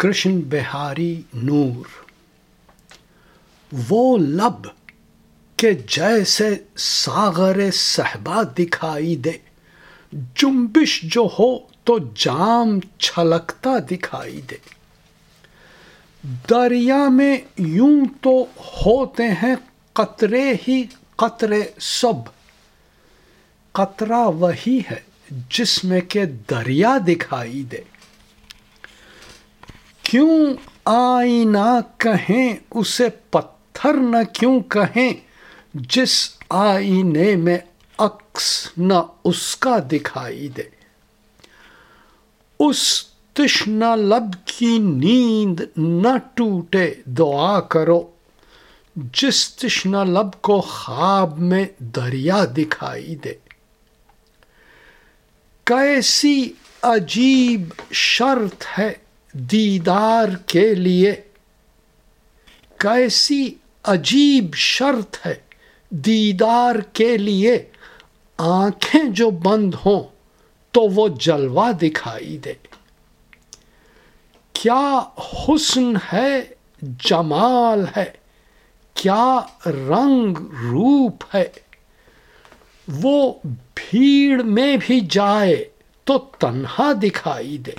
कृष्ण बिहारी नूर। वो लब के जैसे सागर सहबा दिखाई दे। जुम्बिश जो हो तो जाम छलकता दिखाई दे। दरिया में यूँ तो होते हैं कतरे ही कतरे सब। कतरा वही है जिसमें के दरिया दिखाई दे। क्यों आईना कहें, उसे पत्थर न क्यों कहें? जिस आईने में अक्स न उसका दिखाई दे। उस तृष्णा लब की नींद न टूटे, दुआ करो। जिस तृष्णा लब को ख्वाब में दरिया दिखाई दे। कैसी अजीब शर्त है दीदार के लिए कैसी अजीब शर्त है दीदार के लिए आँखें जो बंद हों तो वो जलवा दिखाई दे। क्या हुस्न है, जमाल है? क्या रंग रूप है? वो भीड़ में भी जाए तो तन्हा दिखाई दे।